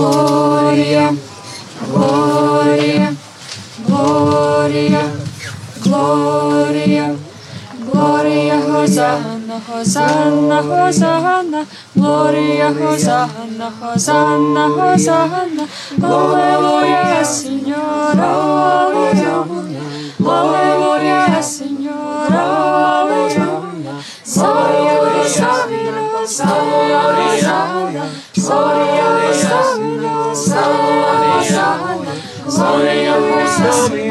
Glória, glória, glória, glória, glória, Hosanna, Hosanna, Hosanna, glória, Hosanna, Hosanna, Hosanna, aleluia, Senhor, aleluia, aleluia, Senhor, aleluia, Salve, salve, salve, Hallelujah.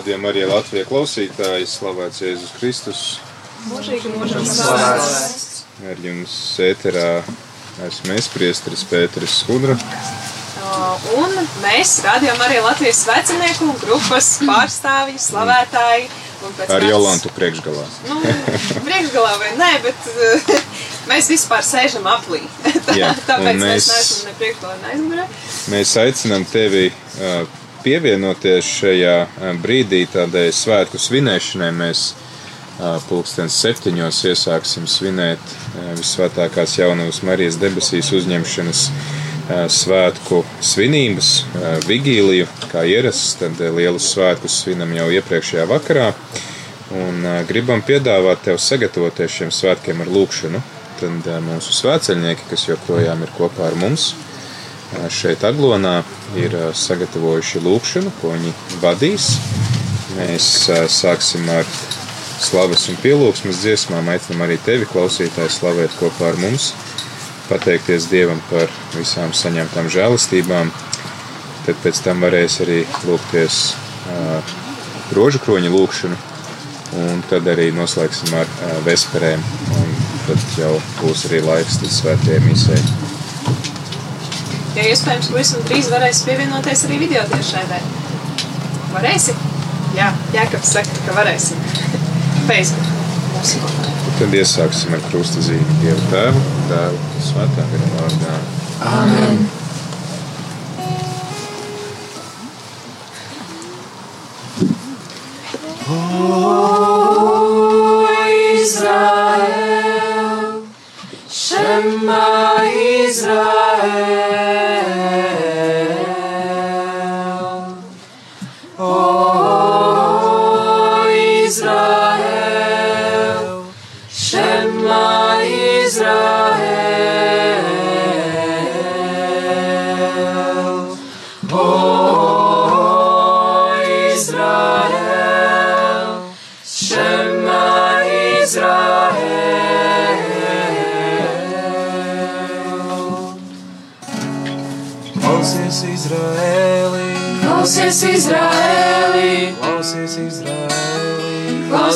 Rādījām arī Latvijas klausītāji, slavēts Jēzus Kristus. Mūžīgi mūžam slavēts. Ar jums ēterā esmu es, priesteris Pēteris Skudra. Uh, Un mēs rādījām arī Latvijas vecinieku grupas pārstāvji, slavētāji. un pēc Ar Jolantu priekšgalā. Nu, priekšgalā vai nē, bet uh, mēs vispār sēžam aplī. Tā- Jā, Tāpēc mēs mēs- neesam ne priekšgalā, ne aizmugurē. Mēs aicinām tevi ā, pievienoties šajā ā, brīdī tādai svētku svinēšanai. Mēs ā, pulkstens septiņos iesāksim svinēt ā, visvētākās jaunavas Marijas debesīs uzņemšanas svētku svinības, vigīliju, kā ierasts, tad lielus svētkus svinam jau iepriekšējā vakarā. Un gribam piedāvāt tev sagatavoties šiem svētkiem ar lūkšanu. Tad mūsu svētceļnieki, kas joprojām ir kopā ar mums, šeit Aglonā ir sagatavojuši lūkšanu, ko viņi vadīs. Mēs sāksim ar slavas un pielūgsmes dziesmām. Aicinām arī tevi, klausītāji, slavēt kopā ar mums, pateikties Dievam par visām saņemtām žēlastībām. Tad pēc tam varēs arī lūgties rožu kroņa lūkšanu, un tad arī noslēgsim ar vesperēm. Tad jau būs arī laiks līdz svētajai misē. Ja iespējams, pavisam drīz varēs pievienoties arī video tiešraidē. Varēsi? Jā, Jākaps saka, ka varēsim. Facebook. Mūsu. Tad iesāksim ar krusta zīmi Dievu Tēvu, Tēvu, Svētā gara vārdā. Amen. O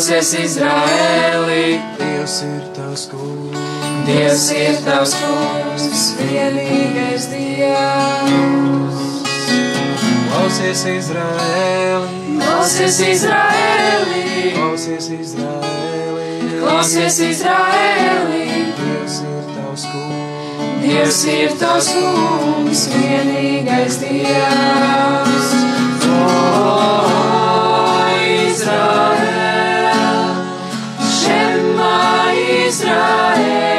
klausies Izraēlī. Dievs ir tavs kungs, Dievs ir tavs kungs, vienīgais Dievs. Klausies Izraēlī, klausies Izraēlī, klausies Izraēlī, klausies Izraēlī. Dievs ir tavs kungs, Dievs ir tavs kungs, vienīgais Dievs. Oh, oh, oh. Israel. Izraēlu.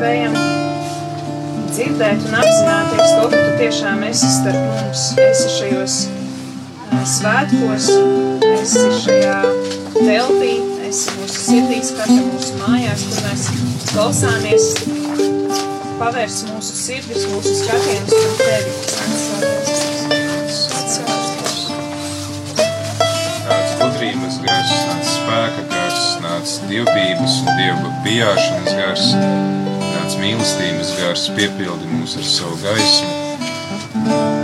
Spējam dzirdēt un apzināties to, ka Tu tiešām esi starp mums, esi šajos svētkos, esi šajā teltī, esi mūsu sirdīs, katra mūsu mājās, kur mēs klausāmies, pavērs mūsu sirdis, mūsu skatienus un Tevi. Nāc gudrības gars, nāc spēka gars, nāc dievbības un dievu bijāšanas gars, mīlestības gars, piepildi mūs ar savu gaismu,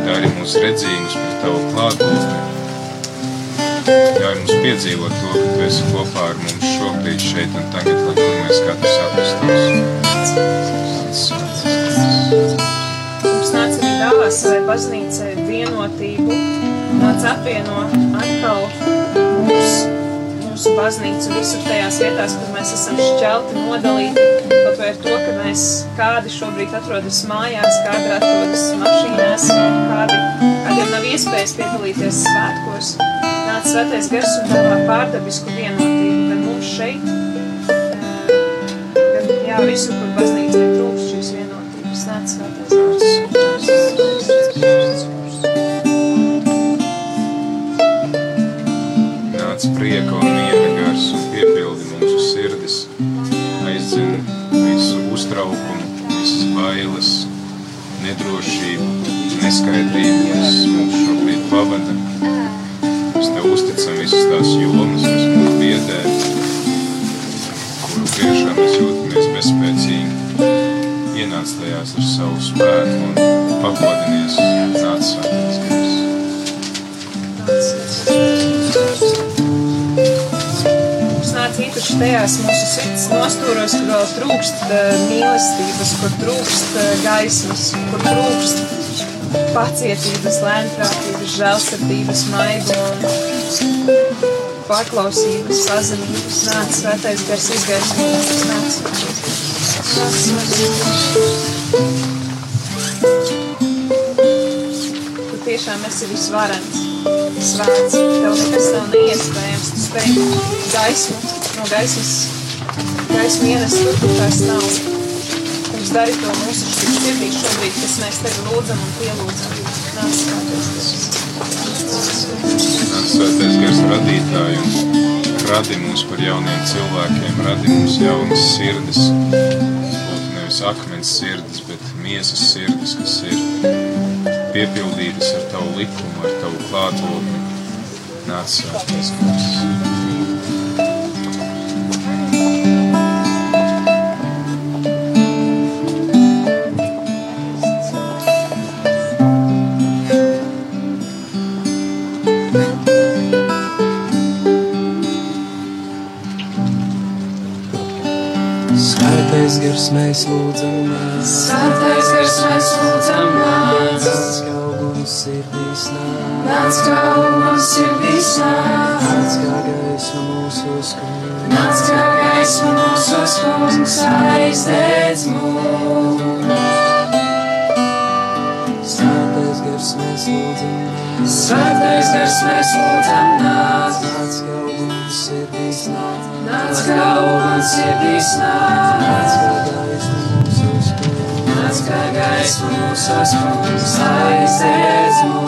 dari mūs redzīgus par tavu klātbūtni. Ļauj mums piedzīvot to, ka tu esi kopā ar mums šobrīd, šeit un tagad, lai kur mēs katrs atrastos. Mums nāca arī dāvā savai baznīcai vienotību, nāca apvieno atkal mūs, mūsu baznīcu visur tajās vietās, kur mēs esam šķelti, nodalīti, kaut vai ar to, ka mēs kādi šobrīd atrodas mājās, kādi atrodas mašīnās, kādi, kādiem nav iespējas piedalīties svētkos. Nāca svētais gars un dāvā pārdabisku vienotību gan mums šeit, gan jā, visur, kur baznīcai neskaidrību, kas mūs šobrīd pavada. Mēs tev uzticam visas tās jomas, kas mūs biedē, kuru priekšā mēs jūtamies bezspēcīgi. Ienāc tajās ar savu spēku un pagodinies, nāc gars. Mums nāca īpaši tajās mūsu sirds nostūros, kur vēl trūkst uh, mīlestības, kur trūkst uh, gaismas, kur trūkst pacietības, lēnprātības, žēlsirdības, maiguma, paklausības, pazemības. Nāc svētais gars izgaismības, nāc. Nāc svētais. Tu tiešām esi visvarens, svēts, tev nekas nav neiespējams, tu spēj gaismu, no gaismas, gaismu ienest kur tās nav. Kungs, dari to mūsu sirdī šobrīd, kas mēs tevi lūdzam un pielūdzam. Nāc, svētais gars. Un radi mūs par jauniem cilvēkiem, radi mums jaunas sirdis. Būtu nevis akmens sirdis, bet miesas sirdis, kas ir piepildītas ar tavu likumu, ar tavu klātbūtni. Nāc svētais gars. Gars mēs lūdzam nāc. Svētais gars mēs lūdzam nāc. Nāc kā uguns sirdīs nāc. Nāc kā uguns sirdīs nāc. Nāc kā gaisma mūsos kungs. Nāc kā gaisma mūsos kungs aizdedz mūs. gars, mēs lūdzam nāc. Svētais gars, mēs lūdzam nāc. Nāc, kā mums sirdīs nāc. Nāc, kā mums sirdīs nāc. Nāc, kā gaisma mūsu spēlē. Nāc, kā gaisma mūsu spēlē. Svētais gars, mūsu spēlē.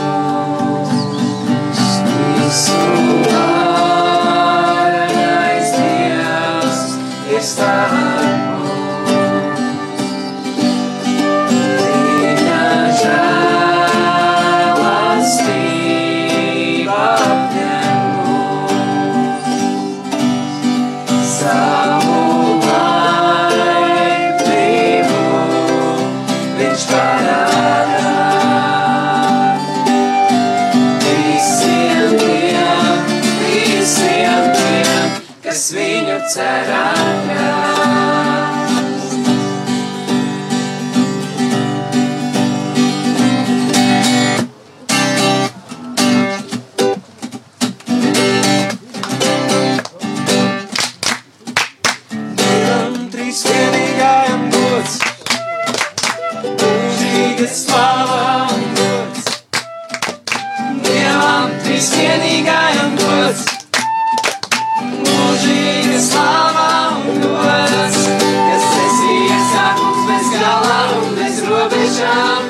mūžām.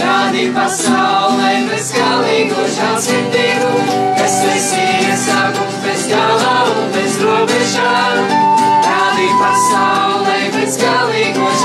Rādi pasaulē bezgalīgu žēlsirdību, kas esi iesākums bez galā un bez robežām. Rādi pasaulē bezgalīgu žēlsirdību.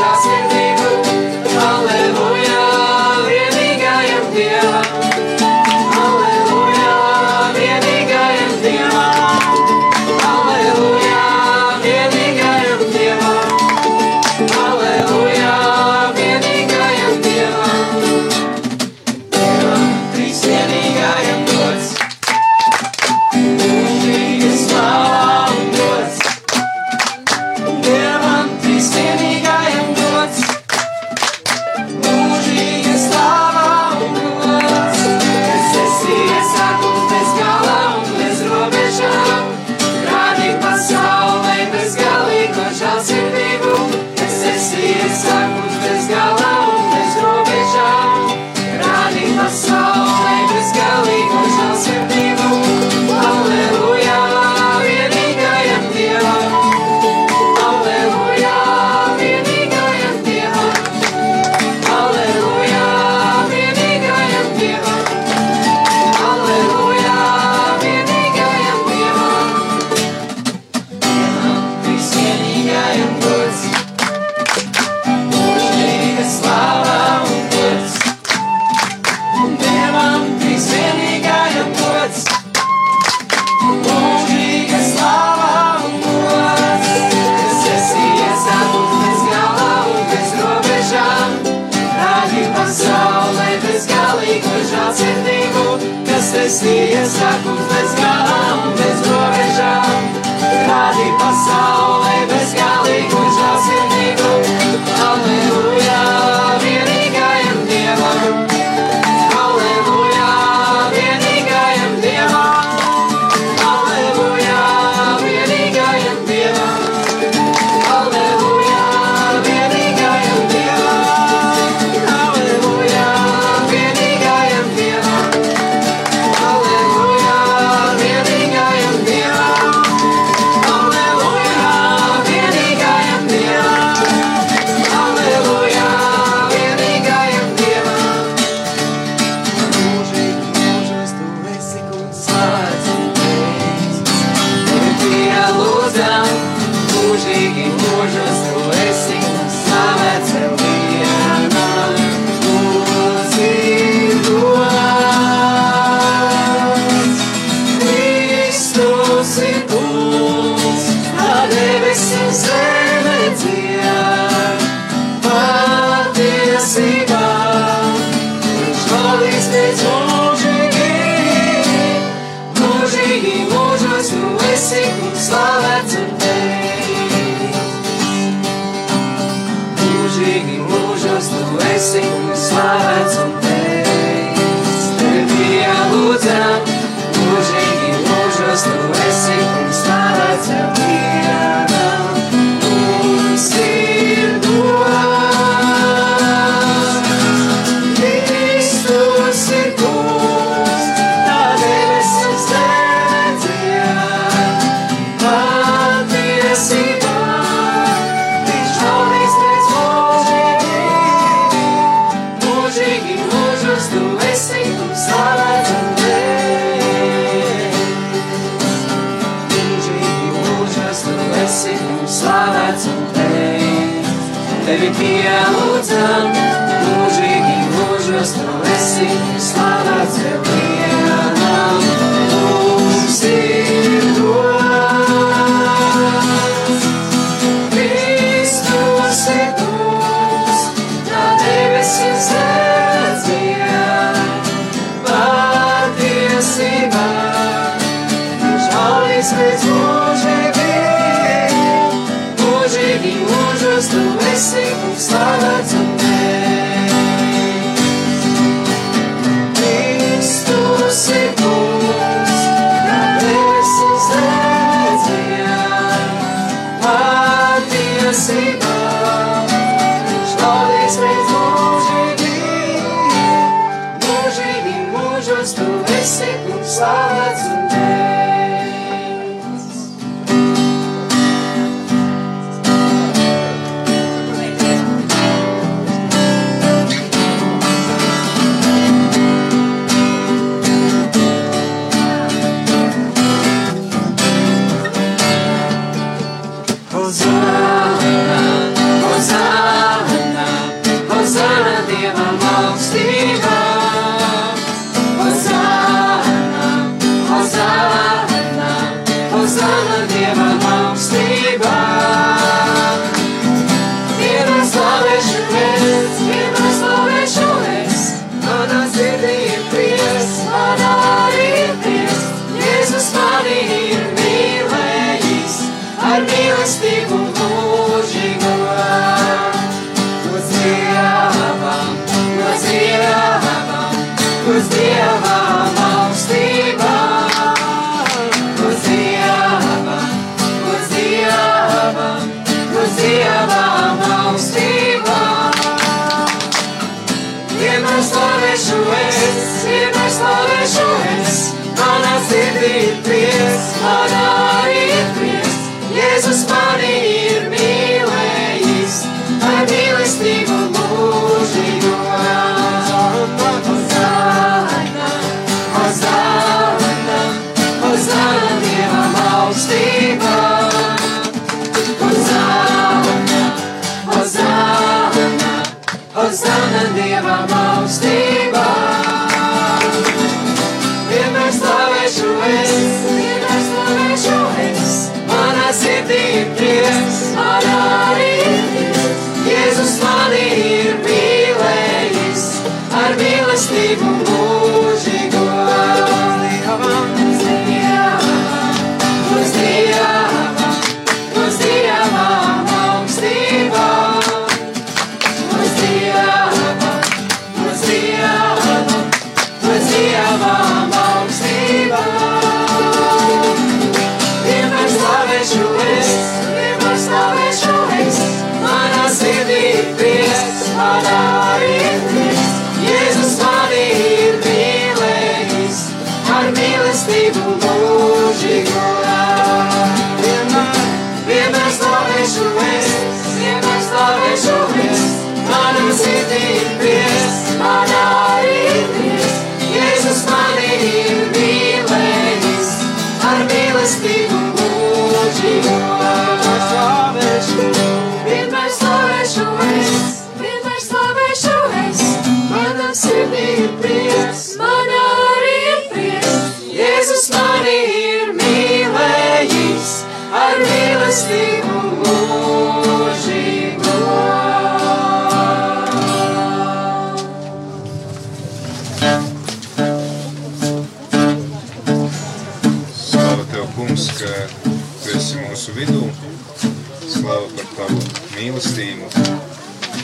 tavu mīlestību,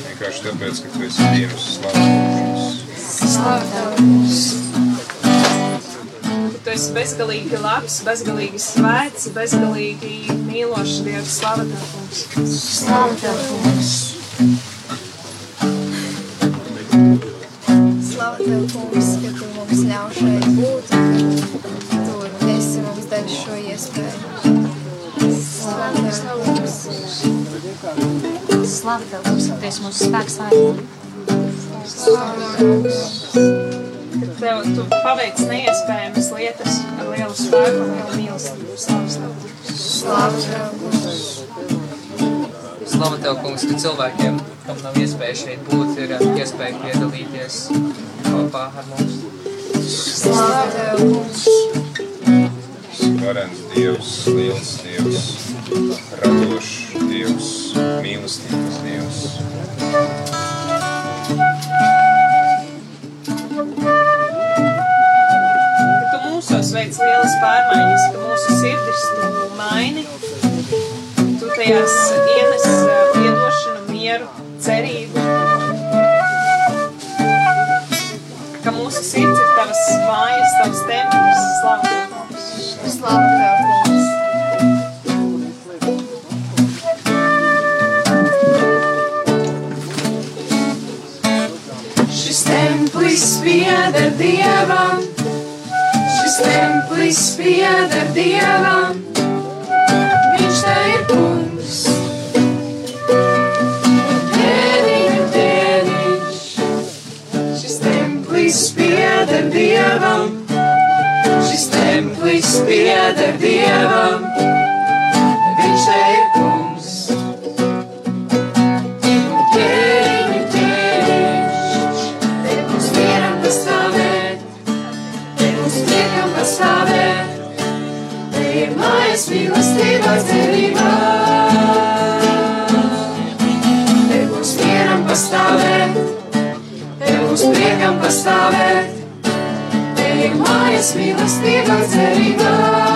vienkārši tāpēc, ka tu esi Dievs slavs. Slavs! Tu esi bezgalīgi labs, bezgalīgi svēts, bezgalīgi mīlošs Dievs, slavs! Slavs! Slavu Tev, Kungs, ka Tu mums ļauj šeit būt, ka Tu esi mums devis šo iespēju. Slavu Tev, Kungs! Slavu tev, kungs, ka tu esi mūsu spēks vainīgi. Tev tu paveic neiespējamas lietas ar lielu spēku un lielu mīlestību. Slavu tev, kungs. Slavu tev, kungs, ka cilvēkiem, kam nav iespēja šeit būt, ir iespēja piedalīties kopā ar mums. Slavu tev, kungs. Varens Dievs, liels Dievs, radošs. Dievs, mīlestības Dievs. Tu mūsos veic lielas pārmaiņas, ka mūsu sirdis tu maini, tu tajās ienes piedošanu, mieru, cerību. Ka mūsu sirds ir tavas mājas, tavs templis. pieder dievam, šis templis pieder dievam, viņš te ir kungs. Tēdiņu, tēdiņš, šis templis pieder dievam, šis templis pieder dievam, viņš te ir kungs. pastāvēt. Ejam mājas mīlestībā cerībā.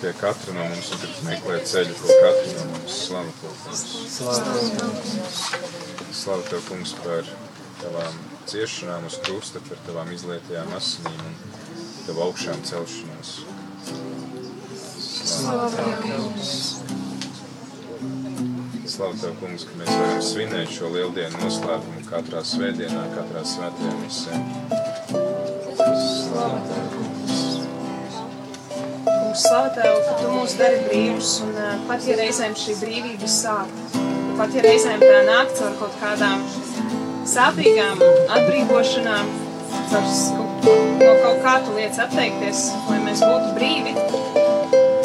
Pie katra no mums un ka tu meklē ceļu, ko katru no mums slavu Tev, kungs. Slavu Tev, kungs, par tavām ciešanām uz krusta, par tavām izlietajām asinīm un tavu augšām celšanos. Slavu Slavu Tev, kungs, ka mēs varam svinēt šo lieldienu noslēpumu katrā svētdienā, katrā svētajā misē. Slavu Tev, ka Tu mūs dari brīvus, un pat ja reizēm šī brīvība sāp, pat ja reizēm tā nāk caur kaut kādām sāpīgām atbrīvošanām, caur no kaut kā Tu lietas atteikties, lai mēs būtu brīvi,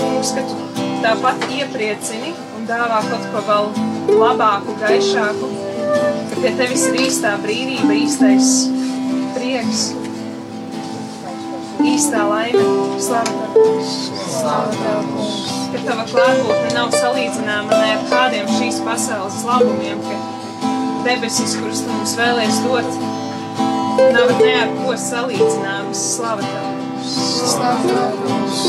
Kungs, ka Tu tāpat iepriecini un dāvā kaut ko vēl labāku, gaišāku, ka pie Tevis ir īstā brīvība, īstais prieks, īstā laime, slavu Tev. Ka tava klātbūtne nav salīdzināma ne ar kādiem šīs pasaules labumiem, ka debesis, kuras tu mums vēlēs dot, nav ne ar ko salīdzināmas slava tev. Slavu Tev, kungs.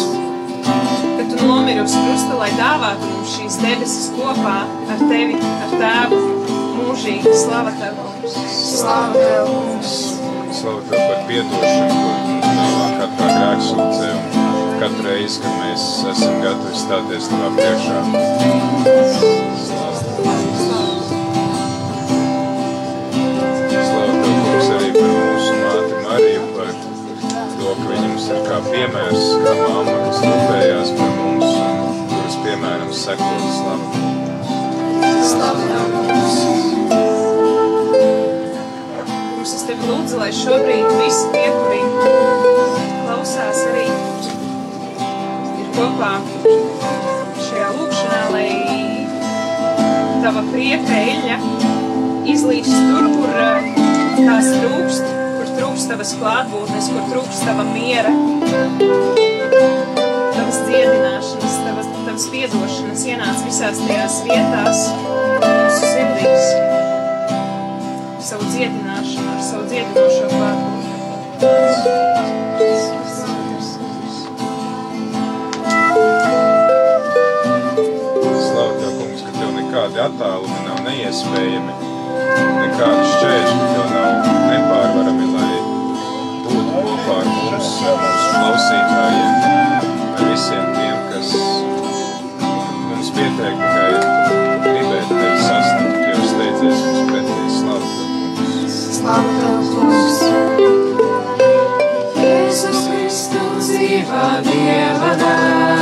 Ka tu nomiri uz krusta, lai dāvātu mums šīs debesis kopā ar tevi, ar tēvu, mūžīgi slava tev. Slavu Tev. Slavu Tev par piedošanu, tu dāvā katrā grēksūdzē un katru reizi, kad mēs esam gatavi stāties Tavā priekšā. Slavu Tev. Kungs, arī par mūsu māti Mariju, par to, ka viņa mums ir kā piemērs, kā mamma, kas rūpējās par mums un kuras piemēram sekot slavu. Slavu Tev, kungs. Kungs, es tevi lūdzu, lai šobrīd visi tie, kuri klausās arī kopā šajā lūkšanā, lai tava prieka eļļa izlīdz tur, kur eh, tās trūkst, kur trūkst tavas klātbūtnes, kur trūkst tava miera, tavas dziedināšanas, tavas, tavas piedošanas ienāc visās tajās vietās, mūsu sirdīs savu dziedināšanu, ar savu dziedinošo klātbūtni. Slavu attālumi nav neiespējami, nekādi šķēršļi Tev nav nepārvarami, lai būtu kopā ar mums, mūsu klausītājiem, ar visiem tiem, kas mums pieteik tikai gribēt Tevi sastapt, jo steidzies mums pretī. Slavu. Slavu Tev, kungs. Jēzus Kristus dzīvā Dieva dēls,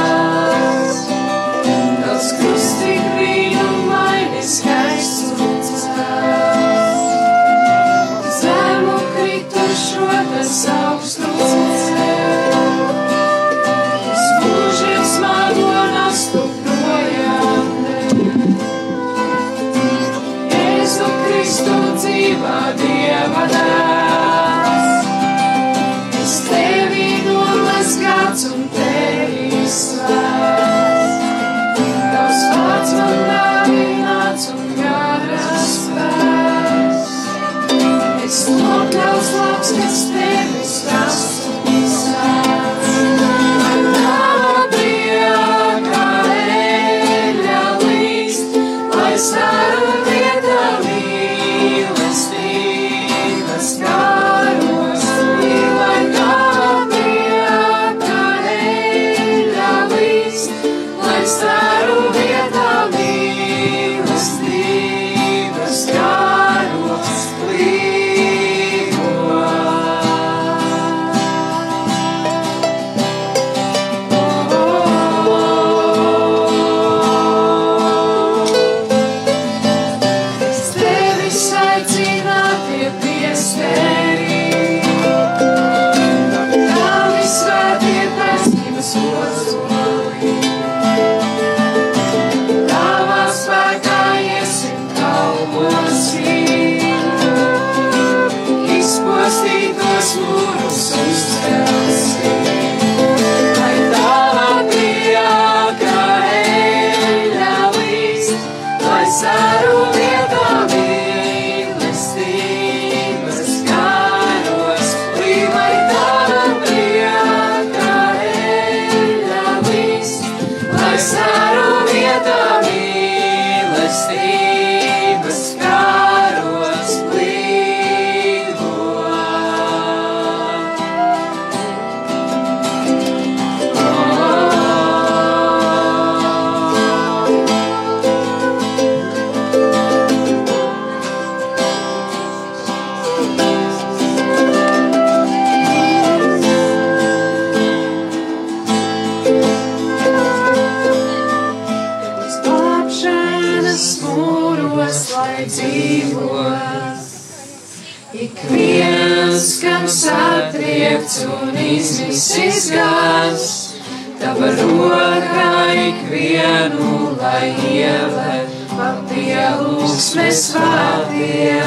lūksmes vārdiem.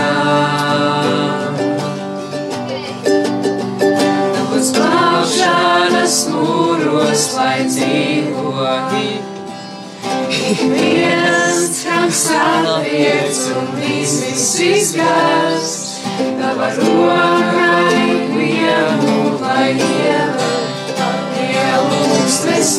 Uz glābšanas mūros, lai dzīvoji, ik viens, kam satiec un izmis izgāst. Tava roka ikvienu, lai ieved pie lūksmes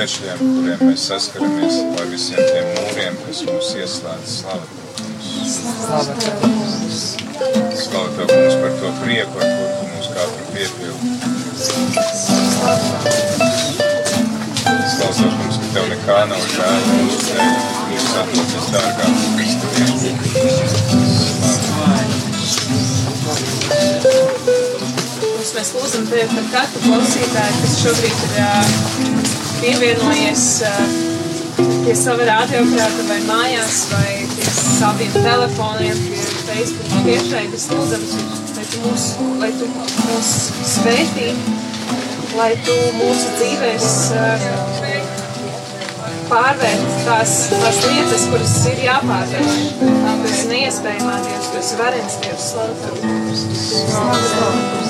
šķēršļiem, kuriem mēs saskaramies, pār visiem tiem mūriem, kas mūs ieslēdz. Tev, Tev. Slavu Tev, kungs, par to prieku, ar ko Tu mūs katru piepildi. Slavu Tev, kungs, ka Tev nekā nav žēl dēļ, ka Jūs atlases dārgāk Kristuviem. Mums mēs lūdzam Tevi par katru klausītāju, kas šobrīd ir ā, pievienojies ā, pie sava radioaparāta vai mājās, vai pie saviem telefoniem, pie Facebook tiešraides. Lūdzam, lai Tu mūs, lai tu mūs svētī, lai Tu mūsu dzīvēs ā, pārvērt tās, tās lietas, kuras ir jāpārvērt. Tu esi neiespējamā Dievs, esi varens Dievs, slavu Tevi.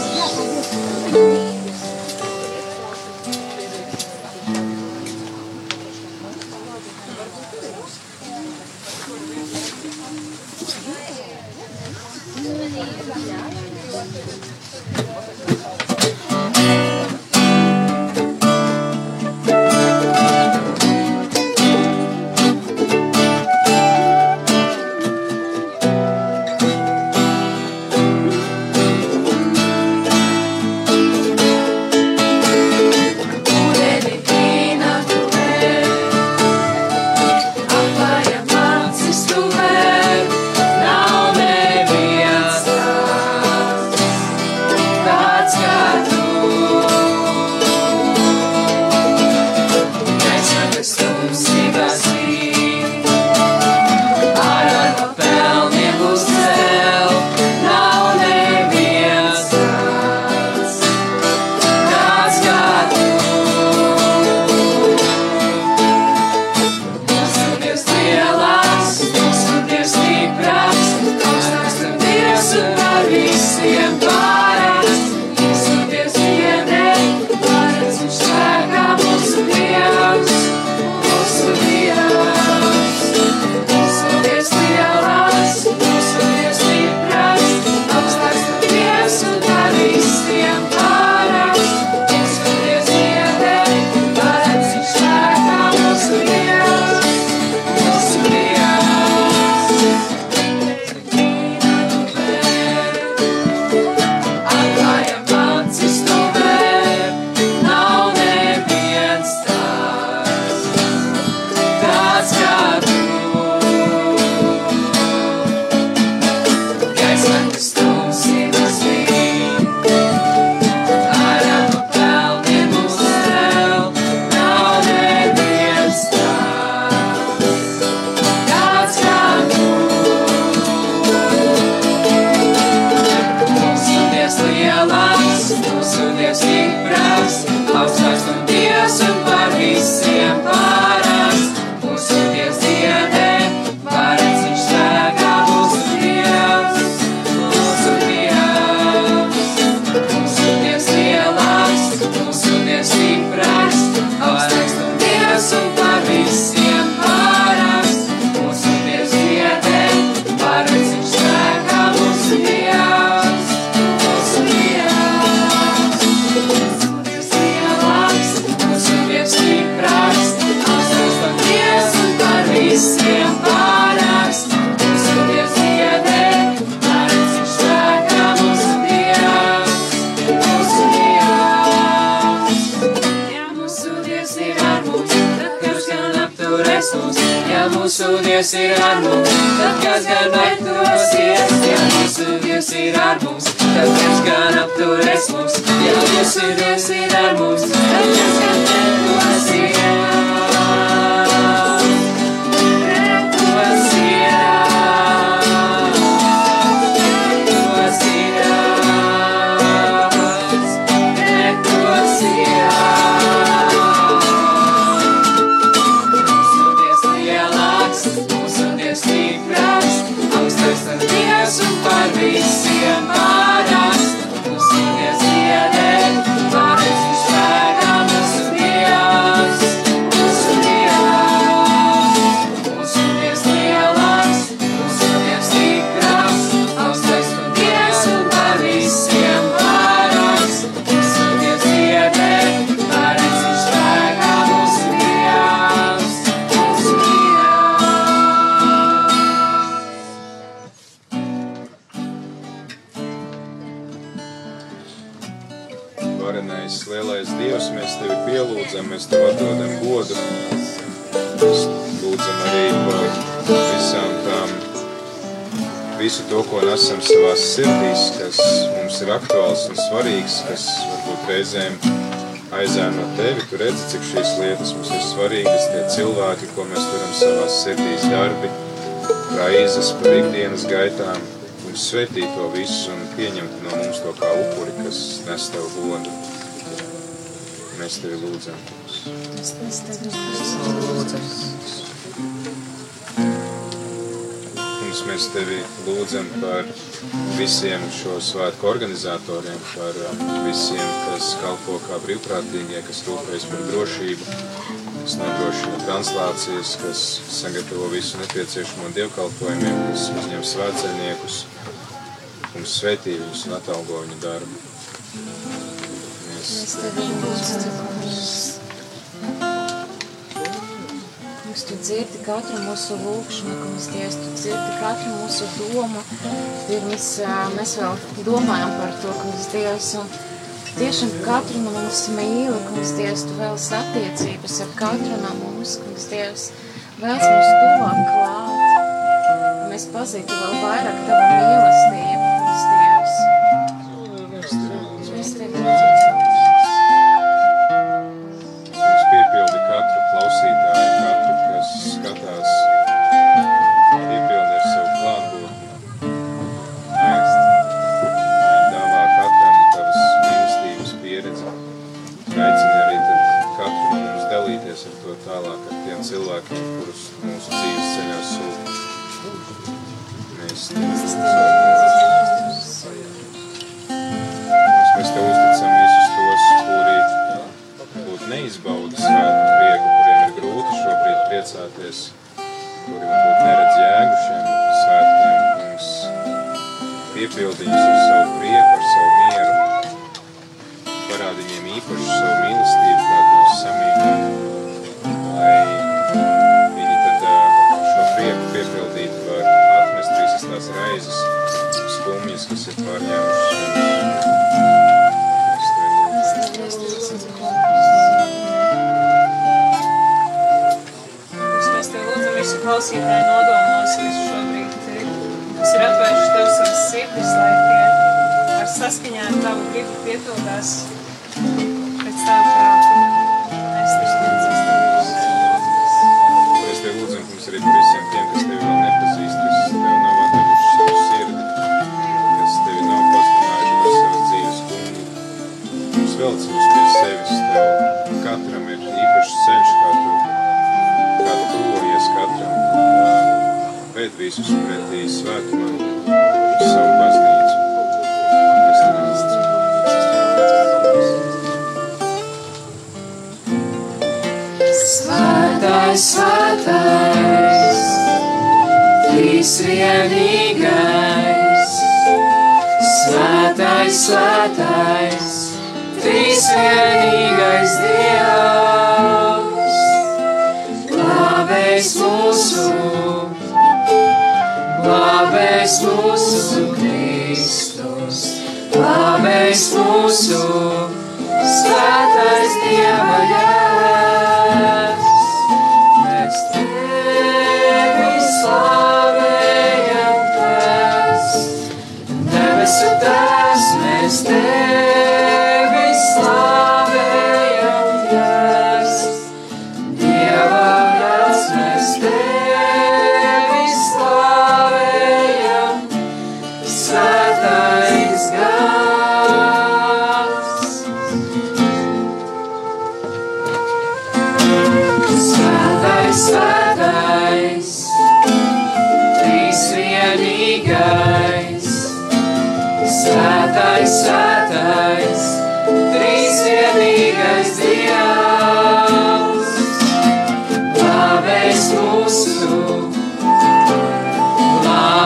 svētī to visu un pieņem no mums to kā upuri, kas nes tev godu. Mēs tevi lūdzam. Mēs tevi lūdzam. Mums mēs tevi lūdzam par visiem šo svētku organizatoriem, par um, visiem, kas kalpo kā brīvprātīgie, kas rūpējas par drošību, kas nodrošina translācijas, kas sagatavo visu nepieciešamo dievkalpojumiem, kas uzņem svētceļniekus. Dievs svētī viņus un atalgo viņu darbu. Mēs, mēs tevi lūdzamies. Kungs, tu dzirdi katru mūsu lūgšanu, kungs, Dievs, tu dzirdi katru mūsu domu. Dievs, mēs, mēs vēl domājam par to, kungs, Dievs, un tiešām katru no mums mīli, kungs, Dievs, tu vēl satiecības ar katru no mums, kungs, Dievs, vēlas mums tuvāk, kungs.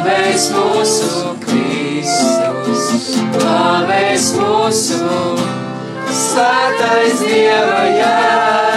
Slavēs mūsu Kristus, slavēs mūsu Svētais Dieva jēga.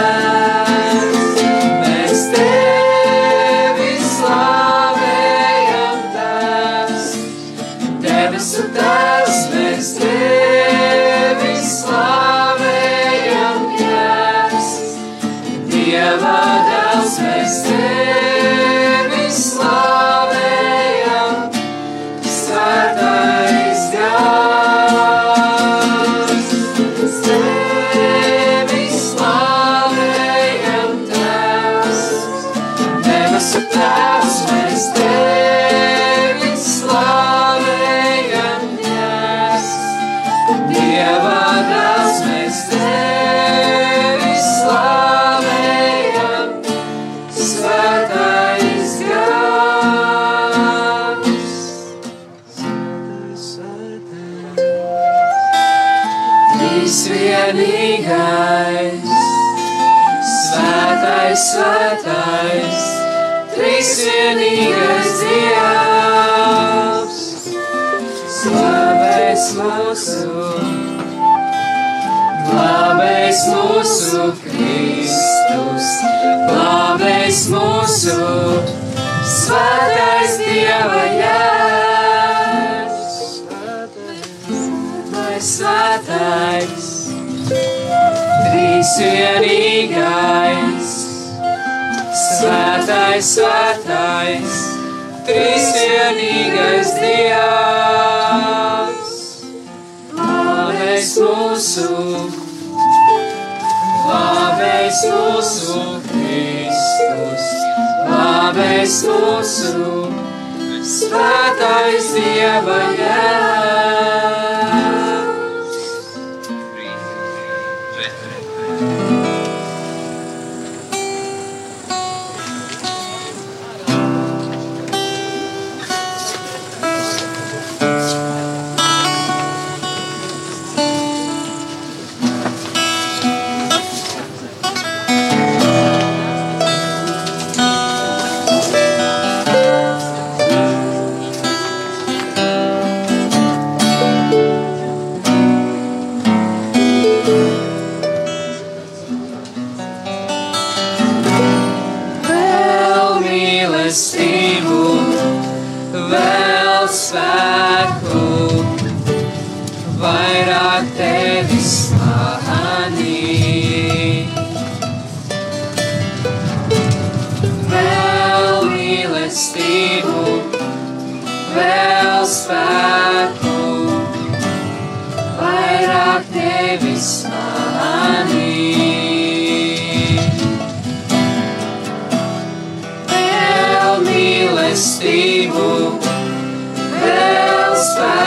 Kristus mūsu, svētais Dieva jēga. satisfied.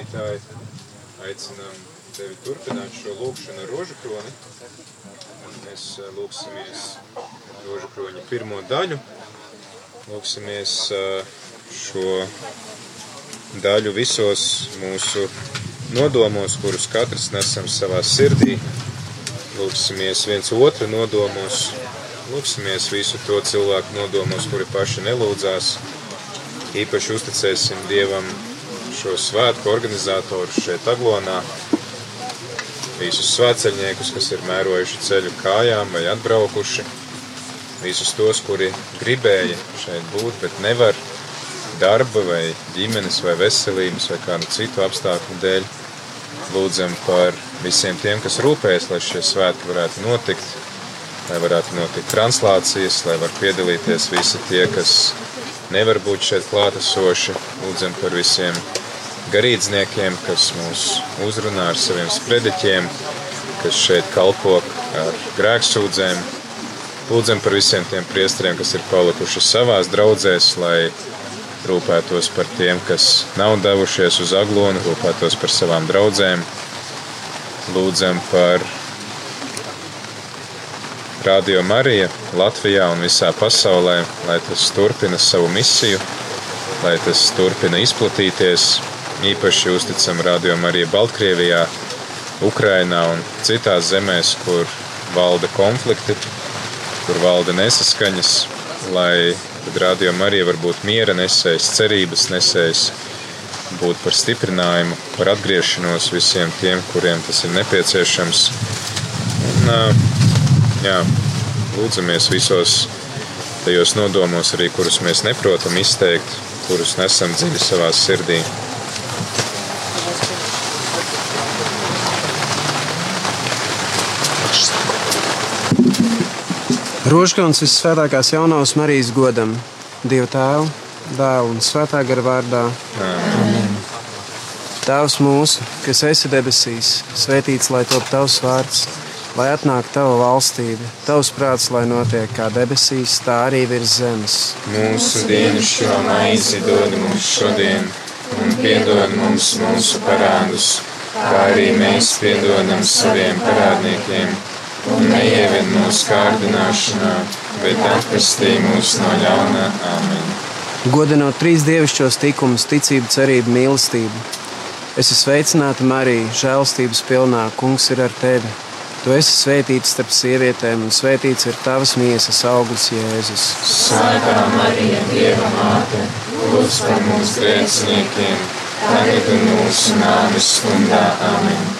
Klausītāji, aicinām tevi turpināt šo lūkšanu ar rožu kroni. Mēs eh, lūksimies rožu kroņa pirmo daļu. Lūksimies eh, šo daļu visos mūsu nodomos, kurus katrs nesam savā sirdī. Lūksimies viens otru nodomos, lūksimies visu to cilvēku nodomos, kuri paši nelūdzās. Īpaši uzticēsim Dievam šo svētku organizatorus šeit Aglonā, visus svētceļniekus, kas ir mērojuši ceļu kājām vai atbraukuši, visus tos, kuri gribēja šeit būt, bet nevar darba vai ģimenes vai veselības vai kādu citu apstākļu dēļ. Lūdzam par visiem tiem, kas rūpējas, lai šie svētki varētu notikt, lai varētu notikt translācijas, lai var piedalīties visi tie, kas nevar būt šeit klātesoši. Lūdzam par visiem garīdzniekiem, kas mūs uzrunā ar saviem sprediķiem, kas šeit kalpo ar grēksūdzēm. Lūdzam par visiem tiem priesteriem, kas ir palikuši savās draudzēs, lai rūpētos par tiem, kas nav devušies uz aglonu, rūpētos par savām draudzēm. Lūdzam par Radio Mariju Latvijā un visā pasaulē, lai tas turpina savu misiju, lai tas turpina izplatīties. Īpaši uzticam Radio Mariju Baltkrievijā, Ukrainā un citās zemēs, kur valda konflikti, kur valda nesaskaņas, lai Radio Marija var būt miera nesējs, cerības nesējs, būt par stiprinājumu, par atgriešanos visiem tiem, kuriem tas ir nepieciešams. Un, jā, lūdzamies visos tajos nodomos, arī kurus mēs neprotam izteikt, kurus nesam dziļi savā sirdī. Rožkons visvētākās jaunās Marijas godam, Dieva tēvu, dēlu un svētā gara vārdā. Amen. Tēvs mūsu, kas esi debesīs, svētīts lai top tavs vārds, lai atnāk tava valstība, tavs prāts, lai notiek kā debesīs, tā arī virs zemes. Mūsu dienas šo maizi dod mums šodien, un piedod mums mūsu parādus, kā arī mēs piedodam saviem parādniekiem. Un neievien mūsu kārdināšanā, bet atpestī mūs no ļaunā. Amen. Godinot trīs dievišķos tikumus, ticību, cerību, mīlestību. Es esmu sveicināta Marija, žēlstības pilnā, kungs ir ar tevi. Tu esi svētīts starp sievietēm, un svētīts ir tavas miesas augurs, Jēzus. Svētā Marija, Dieva māte, lūdz par mums grēciniekiem, tagad un mūsu nāves stundā. Amen.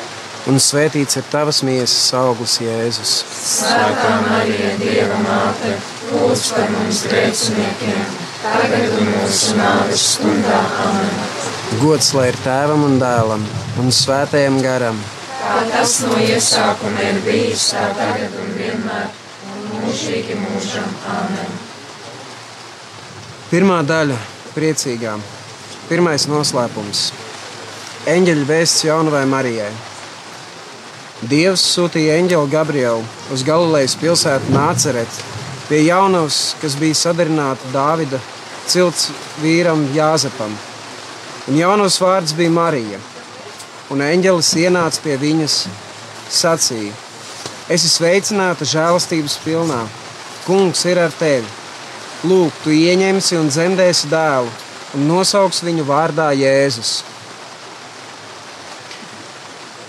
un svētīts ir tavas miesas augurs, Jēzus. Svētā Marija, Dieva māte, lūdz par mums grēciniekiem, tagad un mūsu nāves stundā. Amen. Gods lai ir tēvam un dēlam un svētajam garam. Kā tas no iesākuma ir bijis, tā tagad un vienmēr, un mūžīgi mūžam. Amen. Pirmā daļa - priecīgā. Pirmais noslēpums - eņģeļa vēsts jaunavai Marijai. Dievs sūtīja eņģeli Gabrielu uz Galilejas pilsētu Nāceret pie jaunavas, kas bija sadarināta Dāvida cilts vīram Jāzepam. Un jaunavas vārds bija Marija. Un eņģelis ienāca pie viņas, sacīja: Es esmu sveicināta žēlastības pilnā. Kungs ir ar tevi. Lūk, tu ieņemsi un dzemdēsi dēlu, un nosauks viņu vārdā Jēzus.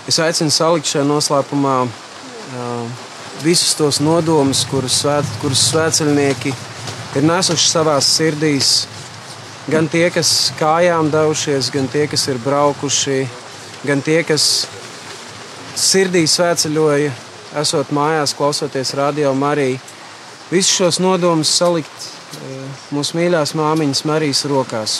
Es aicinu salikt šajā noslēpumā uh, visus tos nodomus, kurus, svēt, kurus svētceļnieki ir nesuši savā sirdīs. Gan tie, kas kājām devušies, gan tie, kas ir braukuši, gan tie, kas sirdī svētceļoja, esot mājās, klausoties radio Mariju. Visus šos nodomus salikt uh, mūsu mīļās māmiņas Marijas rokās.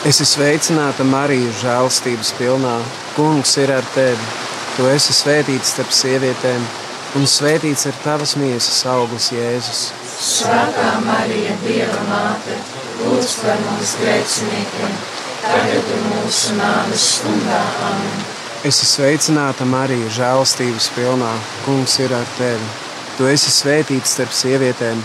Esi sveicināta Marija, žēlstības pilnā. Kungs ir ar tevi. Tu esi svētīts starp sievietēm, un svētīts ir tavas miesas augurs, Jēzus. Svētā Marija, Dieva māte, lūdz par mums grēciniekiem, tagad ir mūsu nāves stundā. Amen. Esi sveicināta Marija, žēlstības pilnā. Kungs ir ar tevi. Tu esi svētīts starp sievietēm,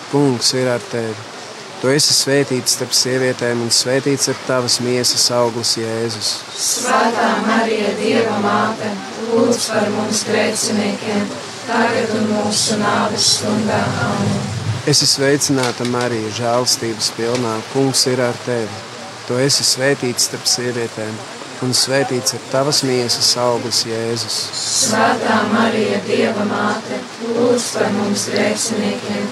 Kungs ir ar tevi. Tu esi svētīta starp sievietēm, un svētīts ir tavas miesas augurs, Jēzus. Svētā Marija, Dieva māte, lūdz par mums grēciniekiem, tagad ir mūsu nāves stundā. Amen. Esi sveicināta Marija, žēlstības pilnā. Kungs ir ar tevi. Tu esi svētīts starp sievietēm, un svētīts ir tavas miesas augurs, Jēzus. Svētā Marija, Dieva māte, lūdz par mums grēciniekiem,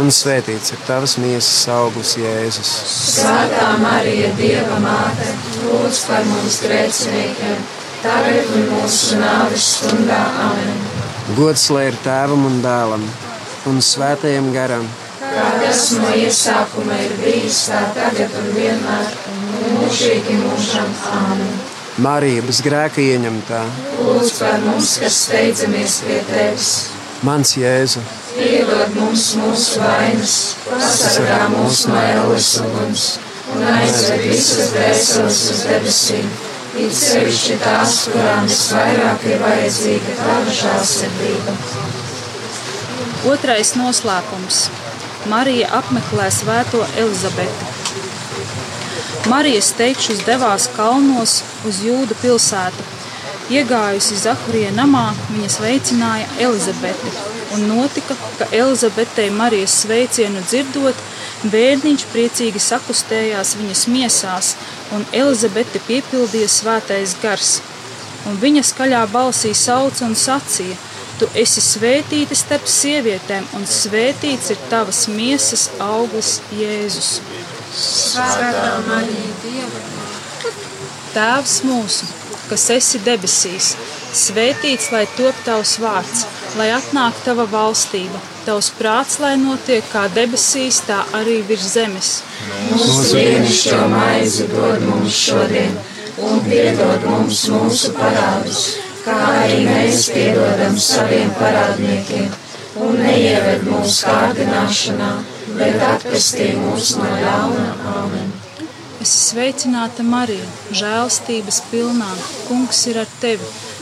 un svētīts ir tavas miesas augurs, Jēzus. Svētā Marija, Dieva māte, lūdz par mums grēciniekiem, tagad ir mūsu nāves stundā. Amen. Gods lai ir tēvam un dēlam un svētajam garam. Kā tas no iesākuma ir bijis, tā tagad un vienmēr, un mūžīgi mūžam. Amen. Marija bez grēka ieņemtā, Lūdz par mums, kas steidzamies pie tevis. mans Jēzu, Piedod mums mūsu vainas, pasargā mūs no ēles uguns un aizved visas dvēseles uz debesīm. It sevišķi tās, kurām visvairāk ir vajadzīga tava žēlsirdība. Otrais noslēpums. Marija apmeklē svēto Elizabeti. Marijas teikšus devās kalnos uz jūdu pilsētu. Iegājusi Zaharija namā, viņa sveicināja Elizabeti, un notika, ka Elizabetei Marijas sveicienu dzirdot, bērniņš priecīgi sakustējās viņas miesās, un Elizabete piepildīja svētais gars. Un viņa skaļā balsī sauca un sacīja: Tu esi svētīta starp sievietēm, un svētīts ir tavas miesas auglis, Jēzus. Svētā Marija, Dieva Tēvs mūsu, kas esi debesīs, svētīts lai top tavs vārds, lai atnāk tava valstība, tavs prāts, lai notiek kā debesīs, tā arī virs zemes. Mūsu dienascho maizi dod mums šodien, un piedod mums mūsu parādus, kā arī mēs piedodam saviem parādniekiem. Un neieved mūsu kārdināšanā, bet atpestī mūs no ļauna. Āmen! Es sveicināta Marija, žēlstības pilnā. Kungs ir ar tevi.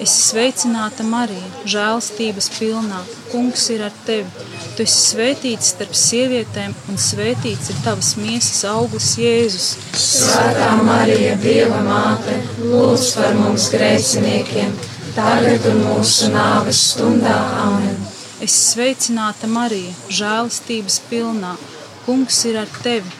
Es sveicināta Marija, žēlstības pilnā. Kungs ir ar tevi. Tu esi svētīts starp sievietēm, un svētīts ir tavas miesas auglis, Jēzus. Svētā Marija, Dieva māte, lūdz par mums grēciniekiem, tagad un mūsu nāves stundā. Āmen! Es sveicināta Marija, žēlstības pilnā. Kungs ir ar tevi.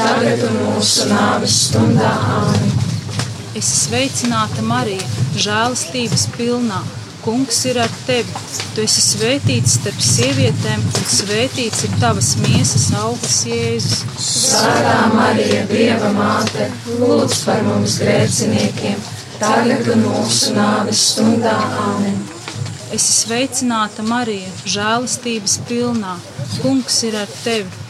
tagad un mūsu nāves stundā. Āmen! Es sveicināta Marija, žēlstības pilnā. Kungs ir ar tevi. Tu esi svētīts starp sievietēm, un svētīts ir tavas miesas auglis, Jēzus. Svētā Marija, Dieva māte, lūdz par mums grēciniekiem, tagad un mūsu nāves stundā. Āmen! Es sveicināta Marija, žēlastības pilnā. Kungs ir ar tevi.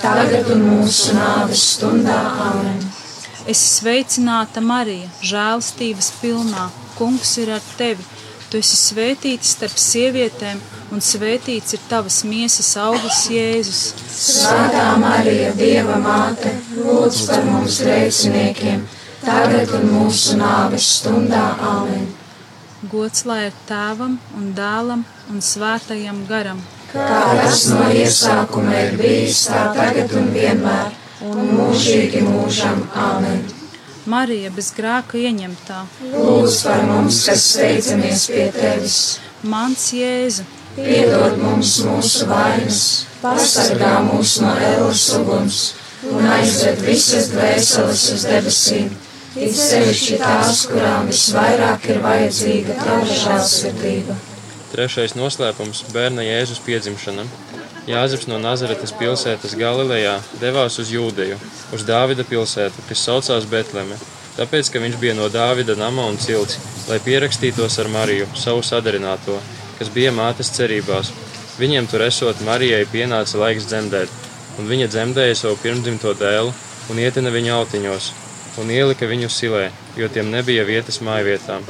tagad un mūsu nāves stundā. Āmen! Es sveicināta Marija, žēlastības pilnā. Kungs ir ar tevi. Tu esi svētīta starp sievietēm, un svētīts ir tavas miesas auglis, Jēzus. Svētā Marija, Dieva māte, lūdz par mums grēciniekiem, tagad un mūsu nāves stundā. Āmen! Gods lai ir tēvam un dēlam un svētajam garam. Kā tas no iesākuma ir bijis, tā tagad un vienmēr, un mūžīgi mūžam. Āmen! Marija bez grāka ieņemtā, Lūdz par mums, kas steidzamies pie tevis, mans Jēzu, piedod mums mūsu vainas, pasargā mūs no ēlas uguns un aizved visas dvēseles uz debesīm, it sevišķi tās, kurām visvairāk ir vajadzīga tava žēlsirdība. Trešais noslēpums - bērna Jēzus piedzimšana. Jāzeps no Nazaretes pilsētas Galilejā devās uz Jūdeju, uz Dāvida pilsētu, kas saucās Betleme, tāpēc, ka viņš bija no Dāvida nama un cilts, lai pierakstītos ar Mariju, savu sadarināto, kas bija mātes cerībās. Viņiem tur esot Marijai pienāca laiks dzemdēt, un viņa dzemdēja savu pirmdzimto dēlu un ietina viņu autiņos, un ielika viņu silē, jo tiem nebija vietas mājvietām.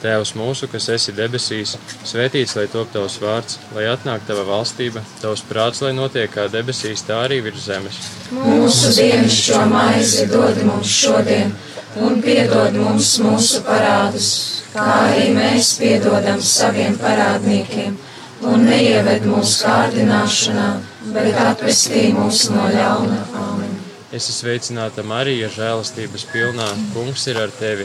Tēvs mūsu, kas esi debesīs, svētīts lai top tavs vārds, lai atnāk tava valstība, tavs prāts, lai notiek kā debesīs, tā arī virs zemes. Mūsu dienascho maizi dod mums šodien, un piedod mums mūsu parādus, kā arī mēs piedodam saviem parādniekiem, un neieved mūsu kārdināšanā, bet atpestī mūs no ļauna. Āmen! Es esmu sveicināta Marija, žēlastības pilnā. Kungs ir ar tevi.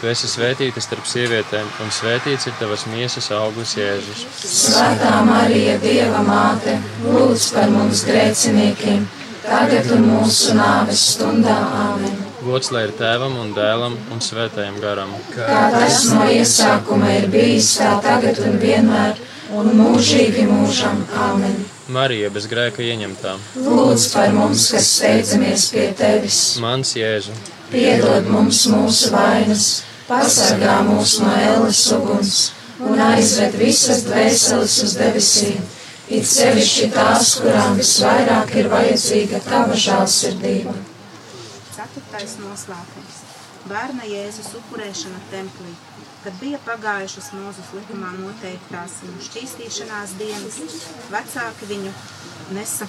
Tu esi svētīta starp sievietēm, un svētīts ir tavas miesas auglis, Jēzus. Svētā Marija, Dieva māte, lūdz par mums grēciniekiem, tagad un mūsu nāves stundā. Amen. Gods lai ir tēvam un dēlam un svētajam garam. Kā tas no iesākuma ir bijis, tā tagad un vienmēr, un mūžīgi mūžam. Amen. Marija bez grēka ieņemtā. Lūdz par mums, kas steidzamies pie tevis. Mans Jēzu, Piedod mums mūsu vainas, pasargā mūs no ēles uguns un aizved visas dvēseles uz debesīm, it sevišķi tās, kurām visvairāk ir vajadzīga tava žēlsirdība. Ceturtais noslēpums - bērna Jēzus upurēšana templī. Kad bija pagājušas Mūzes likumā noteiktās viņu šķīstīšanās dienas, vecāki viņu nesa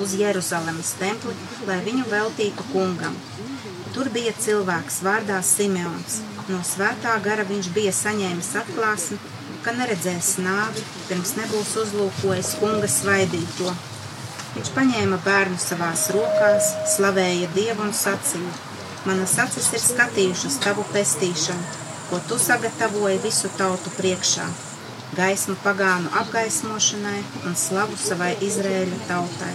uz Jeruzalemes templi, lai viņu veltītu kungam. Tur bija cilvēks vārdā Simeons. No svētā gara viņš bija saņēmis atklāsmi, ka neredzēs nāvi, pirms nebūs uzlūkojis kunga svaidīto. Viņš paņēma bērnu savās rokās, slavēja Dievu un sacīja: Manas acis ir skatījušas tavu pestīšanu, ko tu sagatavoji visu tautu priekšā, gaismu pagānu apgaismošanai un slavu savai Izrēļa tautai.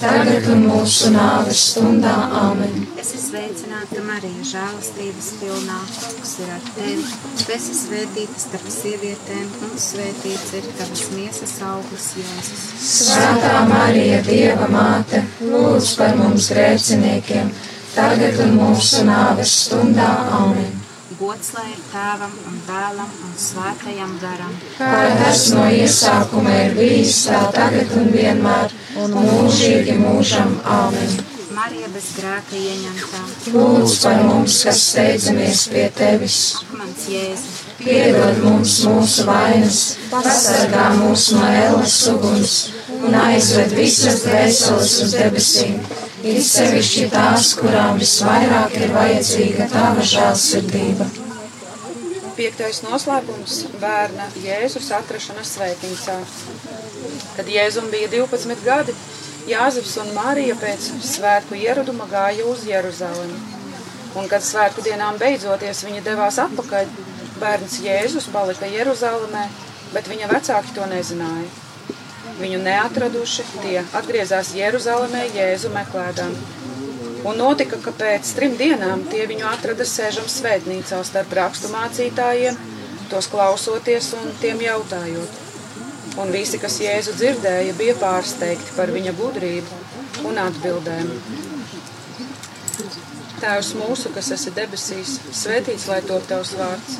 tagad un mūsu nāves stundā. Āmen! Esi sveicināta, Marija, žēlastības pilnā. Kungs ir ar tevi. Tu esi svētīta starp sievietēm, un svētīts ir tavas miesas augurs, Jēzus. Svētā Marija, Dieva māte, lūdz par mums grēciniekiem, tagad un mūsu nāves stundā. Āmen! Gods lai ir tēvam un dēlam un svētajam garam. Kā tas no iesākuma ir bijis, tā tagad un vienmēr, un mūžīgi mūžam. Āmen! Marija bez grēka ieņemtā. Lūdz par mums, kas steidzamies pie tevis. Mans Jēzu, Piedod mums mūsu vainas, pasargā mūs no ēlas uguns un aizved visas dvēseles uz debesīm. Ir sevišķi tās, kurām visvairāk ir vajadzīga tava žēlsirdība. Piektais noslēpums - bērna Jēzus atrašana svētnīcā. Kad Jēzum bija 12 gadi, Jāzeps un Marija pēc svētku ieraduma gāja uz Jeruzalemi. Un, kad svētku dienām beidzoties viņi devās atpakaļ, bērns Jēzus palika Jeruzalemē, bet viņa vecāki to nezināja. Viņu neatraduši, tie atgriezās Jeruzalemē Jēzu meklēdām. Un notika, ka pēc trim dienām tie viņu atrada sēžam svētnīcā starp rakstu mācītājiem, tos klausoties un tiem jautājot. Un visi, kas Jēzu dzirdēja, bija pārsteigti par viņa gudrību un atbildēm. Tēvs mūsu, kas esi debesīs, svētīts lai top tavs vārds,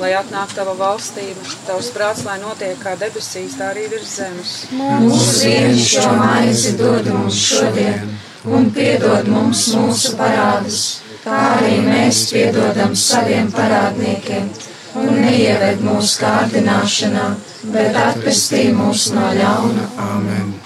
lai atnāk tava valstība, tavs prāts, lai notiek kā debesīs, tā arī virs zemes. Mūsu dienascho maizi dod mums šodien, un piedod mums mūsu parādus, kā arī mēs piedodam saviem parādniekiem, un neieved mūsu kārdināšanā, bet atpestī mūs no ļauna. Āmen!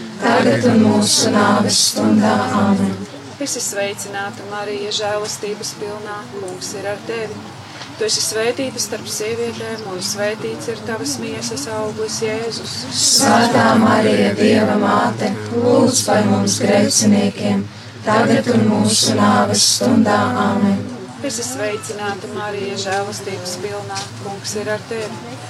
tagad un mūsu nāves stundā. Āmen! Es esmu sveicināta, Marija, žēlastības pilnā, kungs ir ar tevi. Tu esi svētīta starp sievietēm, un svētīts ir tavas miesas augurs, Jēzus. Svētā Marija, Dieva māte, lūdz par mums grēciniekiem, tagad un mūsu nāves stundā. Āmen! Es esmu sveicināta, Marija, žēlastības pilnā, kungs ir ar tevi.